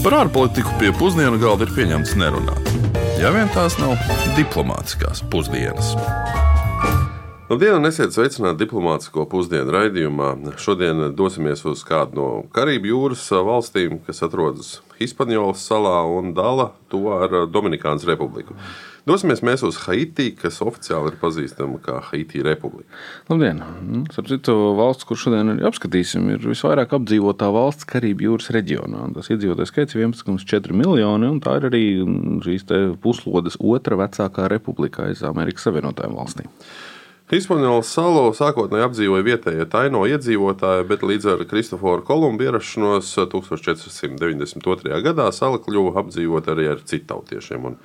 Par ārpolitiku pie pusdienu galda ir pieņemts nerunāt. Ja vien tās nav diplomātiskās pusdienas. Labdien, un esiet sveicināti diplomātsko pusdienu raidījumā. Šodien dosimies uz kādu no Karību jūras valstīm, kas atrodas Hispaniolas salā un dala to ar Dominikānas republiku. Dosimies mēs uz Haiti, kas oficiāli ir pazīstama kā Haiti Republika. Labdien! Nu, starp citu, valsts, kur šodien arī apskatīsim, ir visvairāk apdzīvotā valsts Karību jūras reģionā. Tas iedzīvotājs skaits ir 11,4 miljoni, un tā ir arī šīs puslodes otra vecākā republika aiz Amerikas Savienotajām valstīm. Hispaniolas salu sākotnēji apdzīvoja vietējie taino iedzīvotāji, bet līdz ar Kristoforu Kolumbu ierašanos 1492. gadā sala kļuva apdzīvota arī ar citautiešiem. Un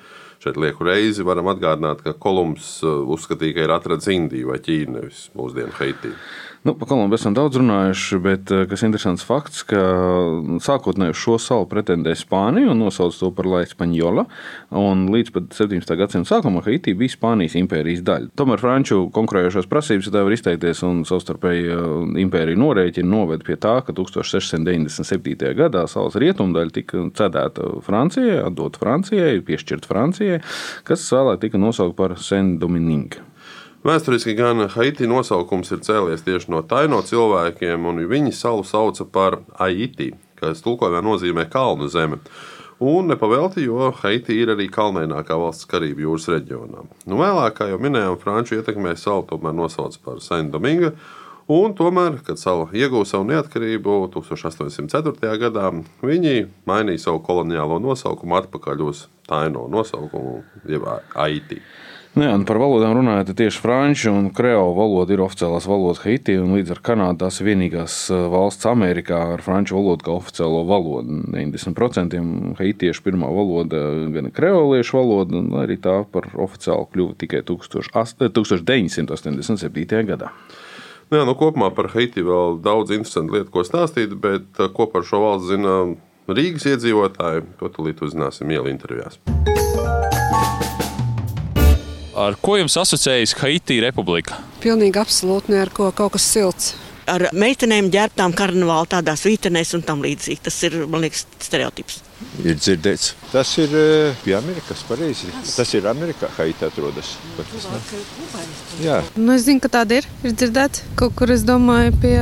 šeit lieku reizi varam atgādināt, ka Kolumbs uzskatīja, ka ir atradzis Indiju vai Ķīnu, nevis mūsdienu Haitiju. Nu, par Kolumbu esam daudz runājuši, bet eh, kas interesants fakts, ka sākotnēji uz šo salu pretendēja Spānija un nosauca to par Latviju. Līdz pat 17. gadsimta sākumam Haiti bija Spānijas impērijas daļa. Tomēr franču konkurējošās prasības, tā var izteikties, un savstarpēji eh, impērija norēķina noved pie tā, ka 1697. gadā salas rietumdaļa tika cedēta Francijai, atdota Francijai, piešķirta Francijai, kas vēlāk tika nosaukta par Saint-Domingue. Vēsturiski gan Haiti nosaukums ir cēlies tieši no taino cilvēkiem, un viņi salu sauca par Haiti, kas tulkojumā nozīmē kalnu zeme. Un nepavēlti, jo Haiti ir arī kalnainākā valsts Karību jūras reģionā. Nu, vēlāk, kā jau minējām, Franču ietekmē salu tomēr nosauca par Saint-Domingue. Un tomēr, kad sala ieguva savu neatkarību 1804. gadā, viņi mainīja savu koloniālo nosaukumu atpakaļ uz Taino nosaukumu, jeb Haiti. Nu jā, par valodām runājot, tieši franču un kreolu valoda ir oficiālās valodas Haiti, un līdz ar Kanādu tās ir vienīgās uh, valsts Amerikā ar franču valodu kā oficiālo valodu. 90% haitiešu pirmā valoda ir kreoliešu valoda, un arī tā par oficiālu kļuva tikai 1987. gadā. Nu jā, nu kopumā par Haiti vēl daudz interesantu lietu, ko stāstīt, bet uh, ko par šo valsts zina Rīgas iedzīvotāji, to tūlīt uzzināsim ielu intervijās. Ar ko jums asociējas Haiti republika? Pilnīgi absolūti ne ar ko, kaut kas silts. Ar meitenēm ģērbtām karnevālā tādās vītenēs un tam līdzīgi. Tas ir, man liekas, stereotips. Ir dzirdēts. Tas ir uh, pie Amerikas, pareizi. Tas ir Amerikā, Haiti atrodas. Jā. Nu, es zinu, ka tāda ir. Ir dzirdēts kaut kur, es domāju, pie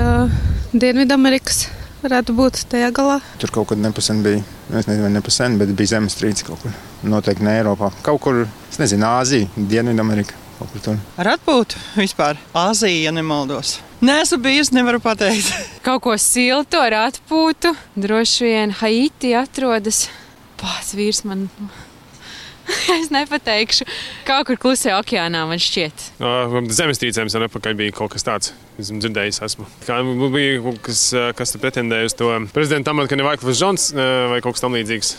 Dienvidamerikas varētu būt tajā galā. Tur kaut kad nepasen bija, es nezinu, vai nepasen, bet bija zemestrīce kaut kur. Noteikti ne Eiropā. Kaut kur, es nezinu, Āzija, Dienvidamerika. Ar atpūtu vispār Āzija, ja nemaldos. Nē, esmu bijis, nevaru pateikt. Kaut ko siltu ar atpūtu. Droši vien Haiti atrodas. Pats vīrs man es nepateikšu. Kaut kur klusajā okeānā man šķiet. Zemestrīcēm sen atpakaļ bija kaut kas tāds. Esmu dzirdējis, esmu. Kā bija kaut kas, kas pretendēja uz to prezidenta amatu, ka ne Vaikls Žons vai kaut kas tam līdzīgs.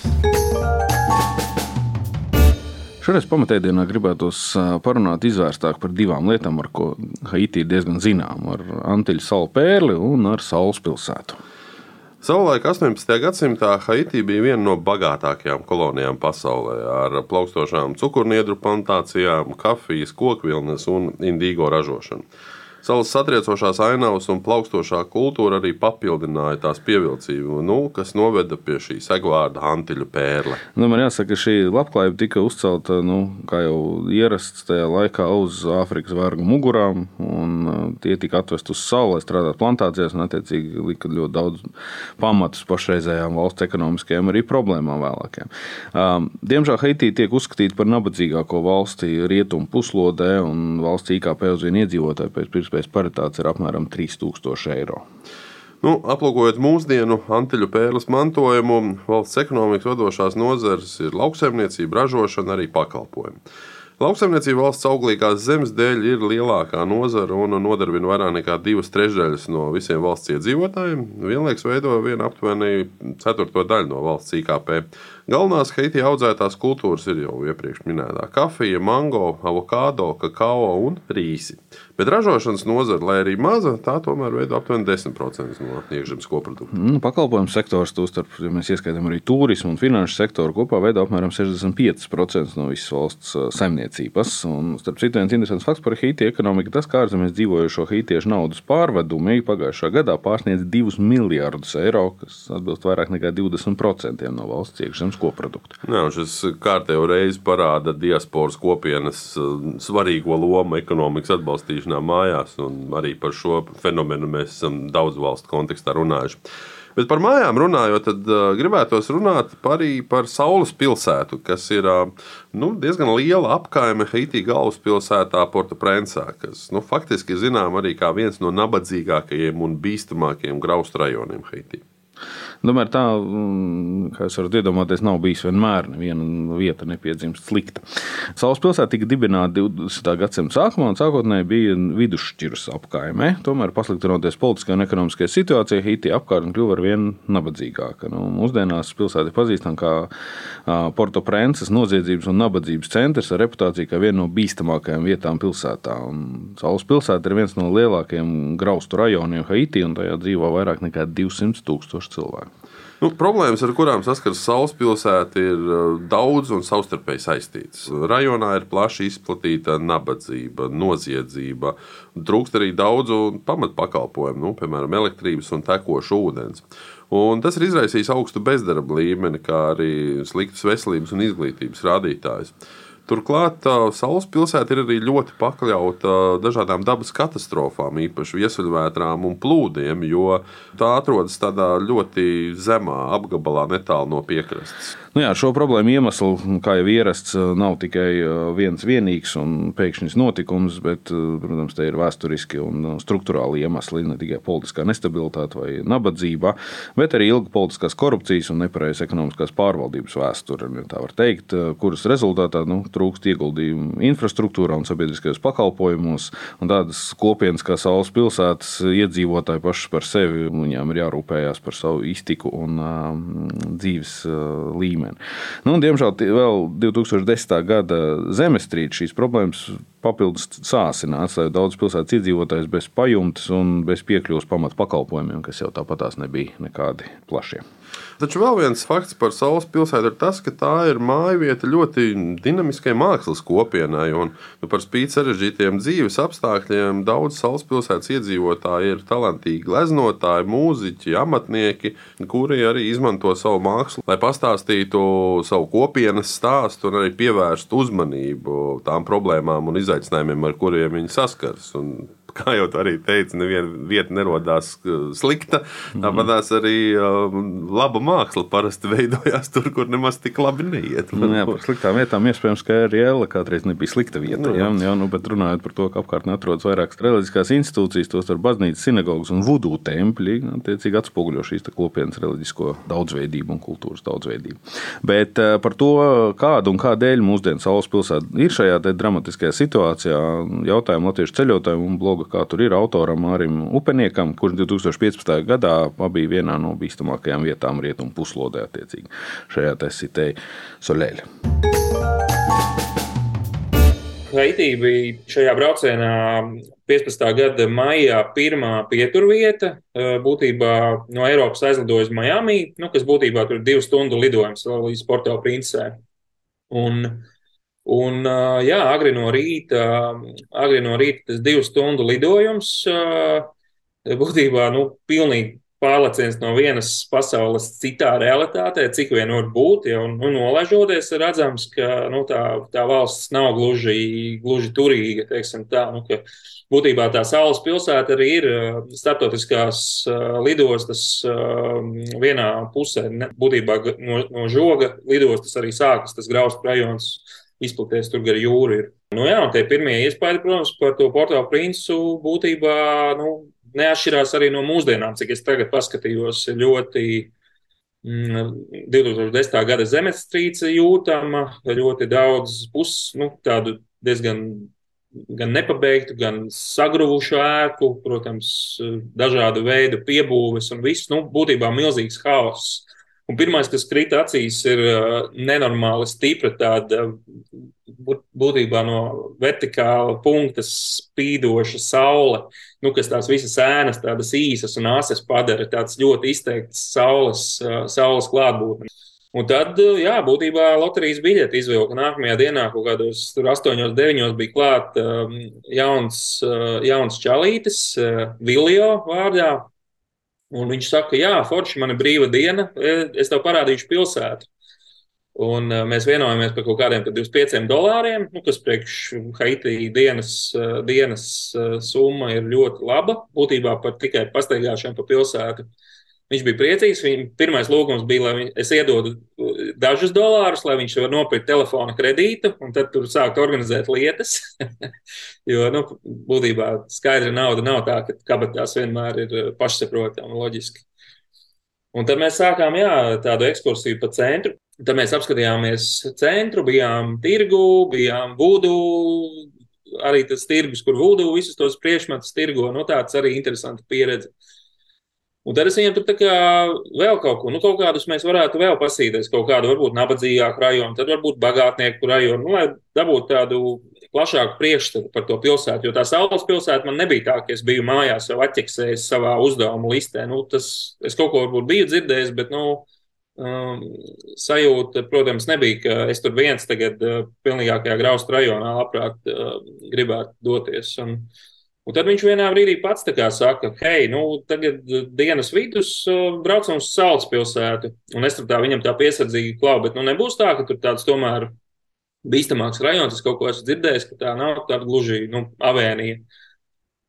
Šoreiz pamatēdienā gribētos parunāt izvērstāk par divām lietām, ar ko Haiti ir diezgan zināma - ar Antiļu salu pērli un ar Saules pilsētu. Savulaik 18. gadsimtā Haiti bija viena no bagātākajām kolonijām pasaulē, ar plaukstošām cukurniedru plantācijām, kafijas, kokvilnas un indīgo ražošanu. Salas satriecošās ainavas un plaukstošā kultūra arī papildināja tās pievilcību, nu, kas noveda pie šī segvārda antiļu pērle. Nu, man jāsaka, ka šī labklājība tika uzcelta, nu, kā jau ierasts tajā laikā, uz Āfrikas vergu mugurām, un uh, tie tika atvest uz sauli, lai strādātu plantācijās, un attiecīgi lika ļoti daudz pamatus pašreizējām valsts ekonomiskajām arī problēmām vēlākajām. Um, diemžēl Haitī tiek uzskatīta par nabadzīgāko valsti rietumu puslodē, un valsts IKP uz vienu iedzīvotāju pēc pirms iespējas paritāts ir apmēram 3000 eiro. Nu, aplūkojot mūsdienu antiļu pērles mantojumu, valsts ekonomikas vadošās nozares ir lauksaimniecība, ražošana, arī pakalpojumi. Lauksaimniecība valsts auglīgās zemes dēļ ir lielākā nozara un nodarbina vairāk nekā divas trešdaļas no visiem valsts iedzīvotājiem. Vienlaikus veido vienu aptuveni ceturto daļu no valsts IKP. Galvenās Haiti audzētās kultūras ir jau iepriekš minētā kafija, mango, avokado, kakao un rīsi. Bet ražošanas nozara, lai arī maza, tā tomēr veido aptuveni 10% no iekšzemes koprodukta. Nu, pakalpojumu sektors, tostarp, ja mēs ieskaitām arī turismu un finanšu sektoru, kopā veido apmēram 65% no visas valsts saimniecības. Un, starp citu, viens interesants fakts par Haiti ekonomiku - tas, kā ārzemēs dzīvojošo haitiešu naudas pārvedumi pagājušā gadā pārsniedz 2 miljardus eiro, kas atbilst vairāk nekā 20% no valsts iekšzemes koprodukta. Jā, šis kārtējo reizi parāda diasporas kopienas svarīgo lomu ekonomikas atbalstīšanā mājās, un arī par šo fenomenu mēs esam daudz valstu kontekstā runājuši. Bet par mājām runājot, tad uh, gribētos runāt arī par Saules pilsētu, kas ir uh, nu, diezgan liela apkaime Haiti galvaspilsētā, Porto-Prensā, kas nu, faktiski zinām arī kā viens no nabadzīgākajiem un bīstamākajiem graustu rajoniem Haitī. Tomēr tā, kā jūs varat iedomāties, nav bijis vienmēr neviena vieta nepiedzimst slikta. Saules pilsēta tika dibināta 20. gadsimta sākumā un sākotnēji bija vidusšķiras apkaimē. Tomēr pasliktinoties politiskajai un ekonomiskajai situācijai, Haiti apkārtne kļuva ar vien nabadzīgāka. Nu, mūsdienās pilsēta ir pazīstama kā Porto Prences noziedzības un nabadzības centrs ar reputāciju kā viena no bīstamākajām vietām pilsētā. Un Saules pilsēta ir viens no lielākajiem graustu rajoniem Haiti, un tajā dzīvo vairāk nekā 200 tūkstoši cilvēku. Nu, problēmas, ar kurām saskaras Saules pilsēta, ir uh, daudz un savstarpēji saistītas. Rajonā ir plaši izplatīta nabadzība, noziedzība, trūkst arī daudzu pamatpakalpojumu, nu, piemēram, elektrības un tekošu ūdens. Un tas ir izraisījis augstu bezdarba līmeni, kā arī sliktas veselības un izglītības rādītājus. Turklāt Saules pilsēta ir arī ļoti pakļauta dažādām dabas katastrofām, īpaši viesuļvētrām un plūdiem, jo tā atrodas tādā ļoti zemā apgabalā, netālu no piekrastes. Nu jā, šo problēmu iemeslu, kā jau ierasts, nav tikai viens vienīgs un pēkšņs notikums, bet, protams, te ir vēsturiski un struktūrāli iemesli, ne tikai politiskā nestabilitāte vai nabadzība, bet arī ilga politiskās korupcijas un nepareizas ekonomiskās pārvaldības vēsture, ja tā var teikt, kuras rezultātā nu, trūkst ieguldījumu infrastruktūrā un sabiedriskajos pakalpojumos. Un tādas kopienas kā Saules pilsētas iedzīvotāji paši par sevi, viņām ir jārūpējās par savu iztiku un um, dzīves uh, līmeni. Nu, diemžēl vēl 2010. gada zemestrīce šīs problēmas papildus sāsināts, lai daudz pilsētas iedzīvotājs bez pajumtes un bez piekļuves pamat pakalpojumiem, kas jau tāpatās nebija nekādi plašie. Taču vēl viens fakts par Saules pilsētu ir tas, ka tā ir māja vieta ļoti dinamiskai mākslas kopienai. Un, nu, par spīti sarežģītiem dzīves apstākļiem, daudz Saules pilsētas iedzīvotāji ir talantīgi gleznotāji, mūziķi, amatnieki, kuri arī izmanto savu mākslu, lai pastāstītu savu kopienas stāstu un arī pievērstu uzmanību tām problēmām un izaicinājumiem, ar kuriem viņi saskars. Un kā jau arī teica, neviena vieta nerodās uh, slikta. Tāpat arī uh, laba māksla parasti veidojās tur, kur nemaz tik labi neiet. Nu, jā, par sliktām vietām iespējams, ka arī Ēla kādreiz nebija slikta vieta. Nu, jā, jā, nu, bet runājot par to, ka apkārtnē atrodas vairākas reliģiskās institūcijas, tos ar baznīcas, sinagogas un vudu tempļi, attiecīgi atspoguļo šīs kopienas reliģisko daudzveidību un kultūras daudzveidību. Bet uh, par to, kādu un kādēļ mūsdienu Saules pilsēta ir šajā dramatiskajā situācijā, jautājumu latviešu ceļotājiem un blogu kā tur ir autoram Mārim Upeniekam, kurš 2015. gadā bija vienā no bīstamākajām vietām rietumu puslodē attiecīgi šajā tesitei Soleļa. Haitī bija šajā braucienā 15. gada maijā pirmā pieturvieta. Būtībā no Eiropas aizlidoja uz Miami, nu, kas būtībā tur ir divu stundu lidojums līdz Porto Princē. Un Un, jā, agri no rīta, agri no rīta tas divu stundu lidojums būtībā nu, pilnīgi pārleciens no vienas pasaules citā realitātē, cik vien var būt. Ja, un, un nolaižoties, redzams, ka nu, tā, tā valsts nav gluži, gluži turīga. Tā, nu, būtībā tā saules pilsēta arī ir starptautiskās lidostas vienā pusē. Būtībā no, no žoga lidostas arī sākas tas graustu rajons izplatīties tur gar jūru. Ir. Nu, jā, tie pirmie iespaidi, protams, par to portālu princu būtībā nu, neatšķirās arī no mūsdienām, cik es tagad paskatījos. Ļoti mm, 2010. gada zemestrīce jūtama, ļoti daudz pus, nu, tādu diezgan gan nepabeigtu, gan sagruvušu ēku, protams, dažādu veidu piebūves un viss. Nu, būtībā milzīgs haoss Un pirmais, kas krita acīs, ir nenormāli stipra tāda būtībā no vertikāla punkta spīdoša saule, nu, kas tās visas ēnas, tādas īsas un asas padara tāds ļoti izteikts saules, saules klātbūtne. Un tad, jā, būtībā loterijas biļeti izvilka nākamajā dienā, kaut kādos 8, 9 bija klāts jauns, jauns čalītis, Viljo vārdā. Un viņš saka, jā, Forši, man ir brīva diena, es tev parādīšu pilsētu. Un mēs vienojamies par kaut kādiem 25 dolāriem, nu, kas priekš Haiti dienas, dienas summa ir ļoti laba. Būtībā par tikai pastaigāšanu pa pilsētu. Viņš bija priecīgs. Viņa pirmais lūgums bija, lai es iedodu dažus dolārus, lai viņš var nopirkt telefona kredītu, un tad tur sākt organizēt lietas. jo, nu, būtībā skaidra nauda nav tā, ka kabatās vienmēr ir pašsaprotama loģiski. Un tad mēs sākām jā, tādu ekskursiju pa centru. Tad mēs apskatījāmies centru, bijām tirgu, bijām būdu, arī tas tirgus, kur vūdu visus tos priekšmetus tirgo. Nu, tāds arī interesants pieredze. Un tad es viņam tur tā kā vēl kaut ko, nu, kaut kādus mēs varētu vēl pasīties, kaut kādu varbūt nabadzīgāku rajonu, tad varbūt bagātnieku rajonu, nu, lai dabūtu tādu plašāku priekšstatu par to pilsētu. Jo tā saules pilsēta man nebija tā, ka es biju mājās jau atķeksējis savā uzdevumu listē. Nu, tas, es kaut ko varbūt biju dzirdējis, bet, nu, um, sajūta, protams, nebija, ka es tur viens tagad uh, pilnīgākajā graustu rajonā labprāt uh, gribētu doties. Un, uh, Un tad viņš vienā brīdī pats saka, hei, nu, tagad uh, dienas vidus uh, braucam uz Saules pilsētu. Un es tur tā viņam tā piesardzīgi klau, bet nu, nebūs tā, ka tur tāds tomēr bīstamāks rajons. Es kaut ko esmu dzirdējis, ka tā nav tāda gluži nu, avēnija.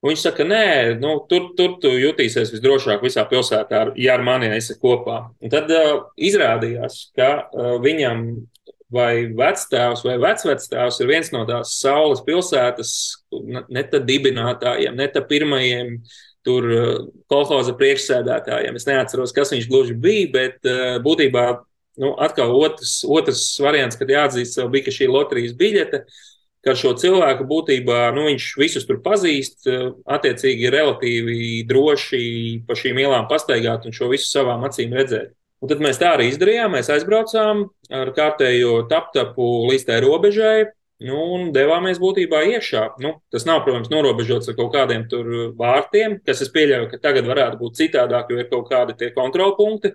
Un viņš saka, nē, nu, tur, tur tu jutīsies visdrošāk visā pilsētā, ja ar mani esi kopā. Un tad uh, izrādījās, ka uh, viņam vai vectēvs vai vecvectēvs ir viens no tās saules pilsētas, ne tā dibinātājiem, ne tā pirmajiem tur uh, kolhoza priekšsēdētājiem. Es neatceros, kas viņš gluži bija, bet uh, būtībā nu, atkal otrs, otrs variants, kad jāatzīst sev, bija šī loterijas biļete. Ka šo cilvēku būtībā nu, viņš visus tur pazīst, uh, attiecīgi relatīvi droši pa šīm ielām pastaigāt un šo visu savām acīm redzēt. Un tad mēs tā arī izdarījām. Mēs aizbraucām ar kārtējo taptapu līdz tai robežai. Nu, un devāmies būtībā iekšā. Nu, tas nav, protams, norobežots ar kaut kādiem tur vārtiem, kas es pieļauju, ka tagad varētu būt citādāk, jo ir kaut kādi tie kontrolpunkti,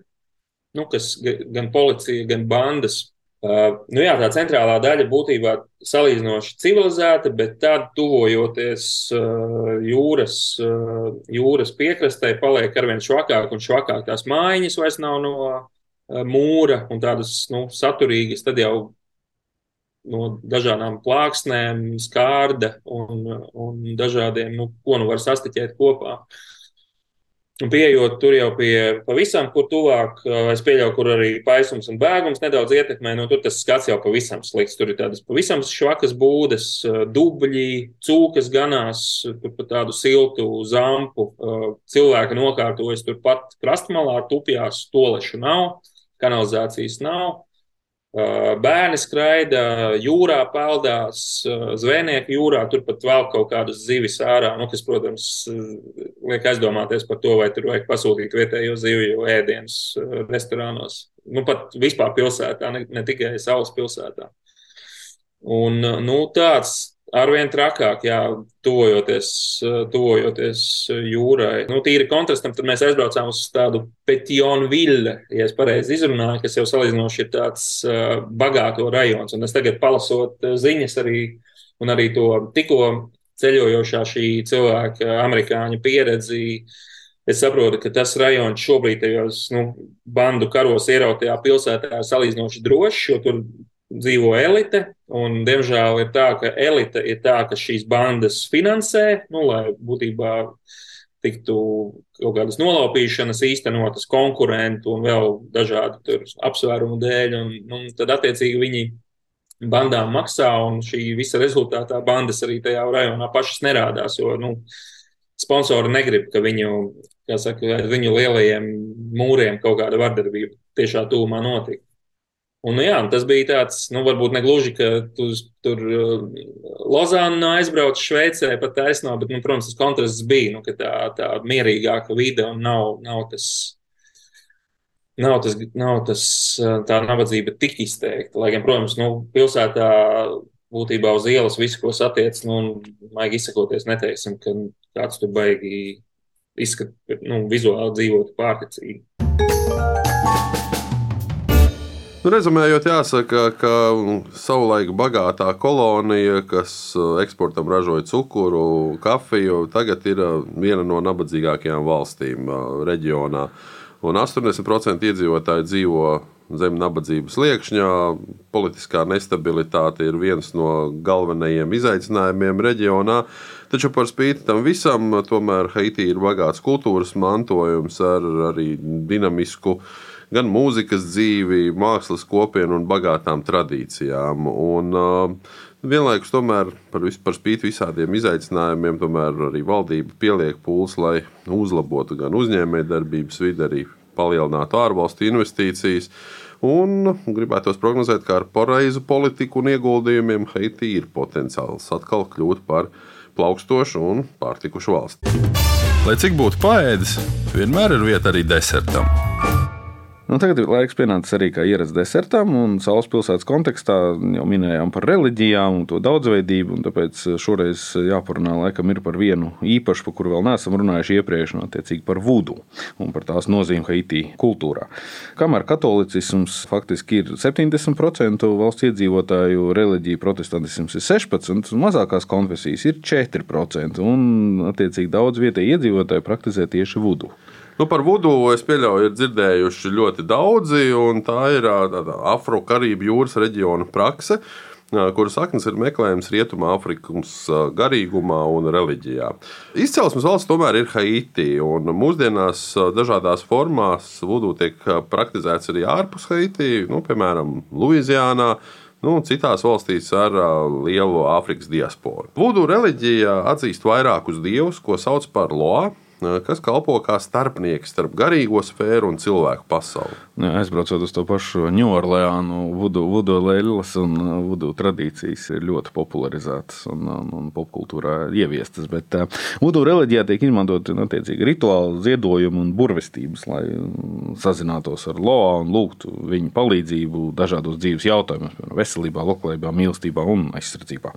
nu, kas gan policija, gan bandas nu jā, tā centrālā daļa būtībā salīdzinoši civilizēta, bet tad, tuvojoties uh, jūras, uh, jūras piekrastē, paliek arvien švakāk un švakāk. Tās mājiņas vairs nav no mūra un tādas nu, saturīgas, tad jau no dažādām plāksnēm, skārda un, un dažādiem, nu, ko nu var sastiķēt kopā. Uh, pieejot tur jau pie pavisam, kur tuvāk, es pieļauju, kur arī paisums un bēgums nedaudz ietekmē, no nu, tur tas skats jau pavisam slikts. Tur ir tādas pavisam švakas būdas, dubļi, cūkas ganās, tur pa tādu siltu zampu. Cilvēki nokārtojas turpat krastmalā, tupjās, tolešu nav, kanalizācijas nav. Bērni skraida, jūrā peldās, zvejnieki jūrā, turpat vēl kaut kādas zivis ārā, nu, kas, protams, liek aizdomāties par to, vai tur vajag pasūtīt vietējo zivju ēdienus restorānos. Nu, pat vispār pilsētā, ne, ne tikai Saules pilsētā. Un, nu, tāds arvien trakāk, jā, tuvojoties, tuvojoties jūrai. Nu, tīri kontrastam, tad mēs aizbraucām uz tādu Petionu villi, ja es pareizi izrunāju, kas jau salīdzinoši ir tāds uh, bagāto rajons. Un es tagad palasot ziņas arī, un arī to tikko ceļojošā šī cilvēka, amerikāņu pieredzi. Es saprotu, ka tas rajons šobrīd tajos nu, bandu karos ierautajā pilsētā ir salīdzinoši drošs, jo tur dzīvo elite. Un, diemžēl ir tā, ka elite ir tā, kas šīs bandas finansē, nu, lai būtībā tiktu kaut kādas nolaupīšanas īstenotas konkurentu un vēl dažādu apsvērumu dēļ. Un, un tad, attiecīgi, viņi bandām maksā, un šī visa rezultātā bandas arī tajā rajonā pašas nerādās. Jo nu, sponsori negrib, ka viņu, saka, viņu lielajiem mūriem kaut kāda vardarbība tiešā tūmā notiek. Un, nu, jā, tas bija tāds, nu, varbūt ne gluži, ka tu tur uh, Lozāna aizbrauc Šveicē pat taisnā, bet, nu, protams, tas kontrasts bija, nu, ka tā, tā mierīgāka vide un nav, nav tas, nav tas, nav tas tā nabadzība tik izteikta. Lai gan, protams, nu, pilsētā būtībā uz ielas visu, ko satiec, nu, maigi izsakoties, neteiksim, ka kāds tur baigi izskat, nu, vizuāli dzīvot pārticīgi. Nu, rezumējot, jāsaka, ka savulaik bagātā kolonija, kas uh, eksportam ražoja cukuru, kafiju, tagad ir uh, viena no nabadzīgākajām valstīm uh, reģionā. Un 80% iedzīvotāji dzīvo zem nabadzības sliekšņa. Politiskā nestabilitāte ir viens no galvenajiem izaicinājumiem reģionā. Taču par spīti tam visam, tomēr Haiti ir bagāts kultūras mantojums ar arī dinamisku gan mūzikas dzīvi, mākslas kopienu un bagātām tradīcijām. Un, uh, Vienlaikus tomēr par, vis, par spīti visādiem izaicinājumiem, tomēr arī valdība pieliek pūles, lai uzlabotu gan uzņēmējdarbības vidi, arī palielinātu ārvalstu investīcijas. Un gribētos prognozēt, ka ar pareizu politiku un ieguldījumiem Haiti ir potenciāls atkal kļūt par plaukstošu un pārtikušu valsti. Lai cik būtu paēdis, vienmēr ir vieta arī desertam. Nu, tagad ir laiks pienācis arī kā ierasts desertam, un Saules pilsētas kontekstā jau minējām par reliģijām un to daudzveidību. Un tāpēc šoreiz jāparunā laikam ir par vienu īpašu, par kuru vēl neesam runājuši iepriekš, un attiecīgi par vudu un par tās nozīmi Haitī kultūrā. Kamēr katolicisms faktiski ir 70% valsts iedzīvotāju, reliģija protestantisms ir 16%, un mazākās konfesijas ir 4%, un attiecīgi daudz vietēji iedzīvotāji praktizē tieši vudu. Nu, par vudu es pieļauju, ir dzirdējuši ļoti daudzi, un tā ir Afro-Karību jūras reģiona prakse kuras saknes ir meklējams Rietumāfrikas garīgumā un reliģijā. Izcelsmes valsts tomēr ir Haiti, un mūsdienās dažādās formās vudu tiek praktizēts arī ārpus Haiti, nu, piemēram, Luizijānā. Nu, citās valstīs ar lielu Āfrikas diasporu. Vudu reliģija atzīst vairākus dievus, ko sauc par loā, kas kalpo kā starpnieks starp garīgo sfēru un cilvēku pasauli. Jā, aizbraucot uz to pašu Ņūorleānu, vudu, leļas un vudu tradīcijas ir ļoti popularizētas un, un, un popkultūrā ieviestas. Bet uh, vudu reliģijā tiek izmantot nu, rituāli, ziedojumi un burvestības, lai sazinātos ar Loā un lūgtu viņu palīdzību dažādos dzīves jautājumos, piemēram, veselībā, labklājībā, mīlestībā un aizsardzībā.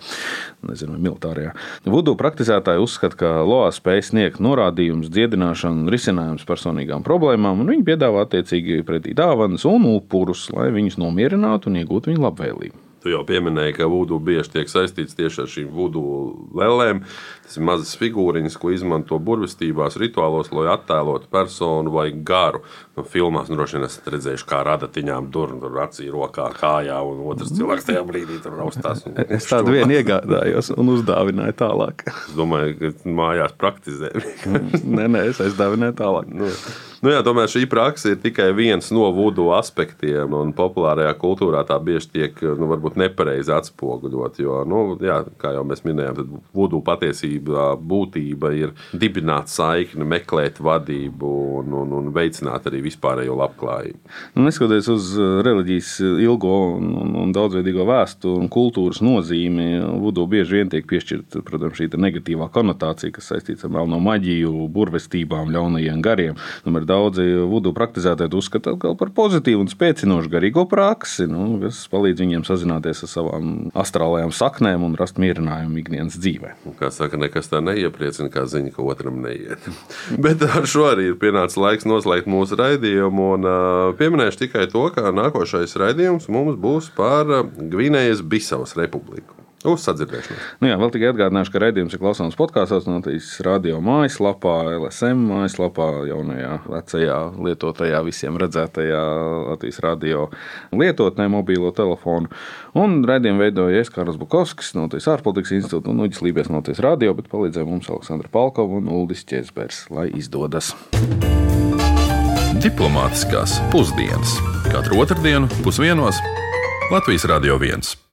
Nezinu, militārajā. Vudu praktizētāji uzskata, ka Loā spēj sniegt norādījumu gadījums, dziedināšana, risinājums personīgām problēmām, un viņi piedāvā attiecīgi pretī dāvanas un upurus, lai viņus nomierinātu un iegūtu viņu labvēlību. Tu jau pieminēji, ka vudu bieži tiek saistīts tieši ar šīm vudu lēlēm. Tas ir mazas figūriņas, ko izmanto burvestībās, rituālos, lai attēlotu personu vai garu. Nu, filmās nu, droši vien esat redzējuši, kā radatiņām dur, tur acī rokā, kājā, un otrs cilvēks tajā brīdī tur raustās. Es tādu vienu iegādājos un uzdāvināju tālāk. Es domāju, ka mājās praktizē. nē, nē, es aizdāvināju tālāk. Nu, nu, jā, tomēr šī praksa ir tikai viens no vudu aspektiem, un populārajā kultūrā tā bieži tiek nu, nepareizi atspoguļot. Jo, nu, jā, kā jau mēs minējām, tad vudu patiesībā būtība ir dibināt saikni, meklēt vadību un, un, un veicināt arī vispārējo labklājību. Nu, neskatoties uz uh, reliģijas ilgo un, un, un daudzveidīgo vēsturi un kultūras nozīmi, vudu bieži vien tiek piešķirta protams, šī negatīvā konotācija, kas saistīta ar melno maģiju, burvestībām, ļaunajiem gariem. Tomēr daudzi vudu praktizētāji uzskata par pozitīvu un spēcinošu garīgo praksi, nu, kas palīdz viņiem sazināties ar savām astrālajām saknēm un rast mierinājumu ikdienas dzīvē. Kā saka, nekas tā neiepriecina, kā ziņa, ka otram neiet. Bet ar šo arī ir pienācis laiks noslēgt mūsu raidījumu. Un, pieminēšu tikai to, ka nākošais raidījums mums būs par Gvinējas Bisavas republiku. Uz sadzirdēšanos. Nu jā, vēl tikai atgādināšu, ka raidījums ir klausāms podkāstos, noticis radio mājaslapā, LSM mājaslapā, jaunajā, vecajā, lietotajā, visiem redzētajā Latvijas radio lietotnē, mobīlo telefonu. Un raidījumu veidoja Ieskaras Bukovskis, noticis ārpolitikas institūta un Uģis Lībijas noticis radio, bet palīdzēja mums Aleksandra Palkova un Uldis Česbers, lai izdodas. Diplomātiskās pusdienas katru otrdienu pusdienos Latvijas Radio 1.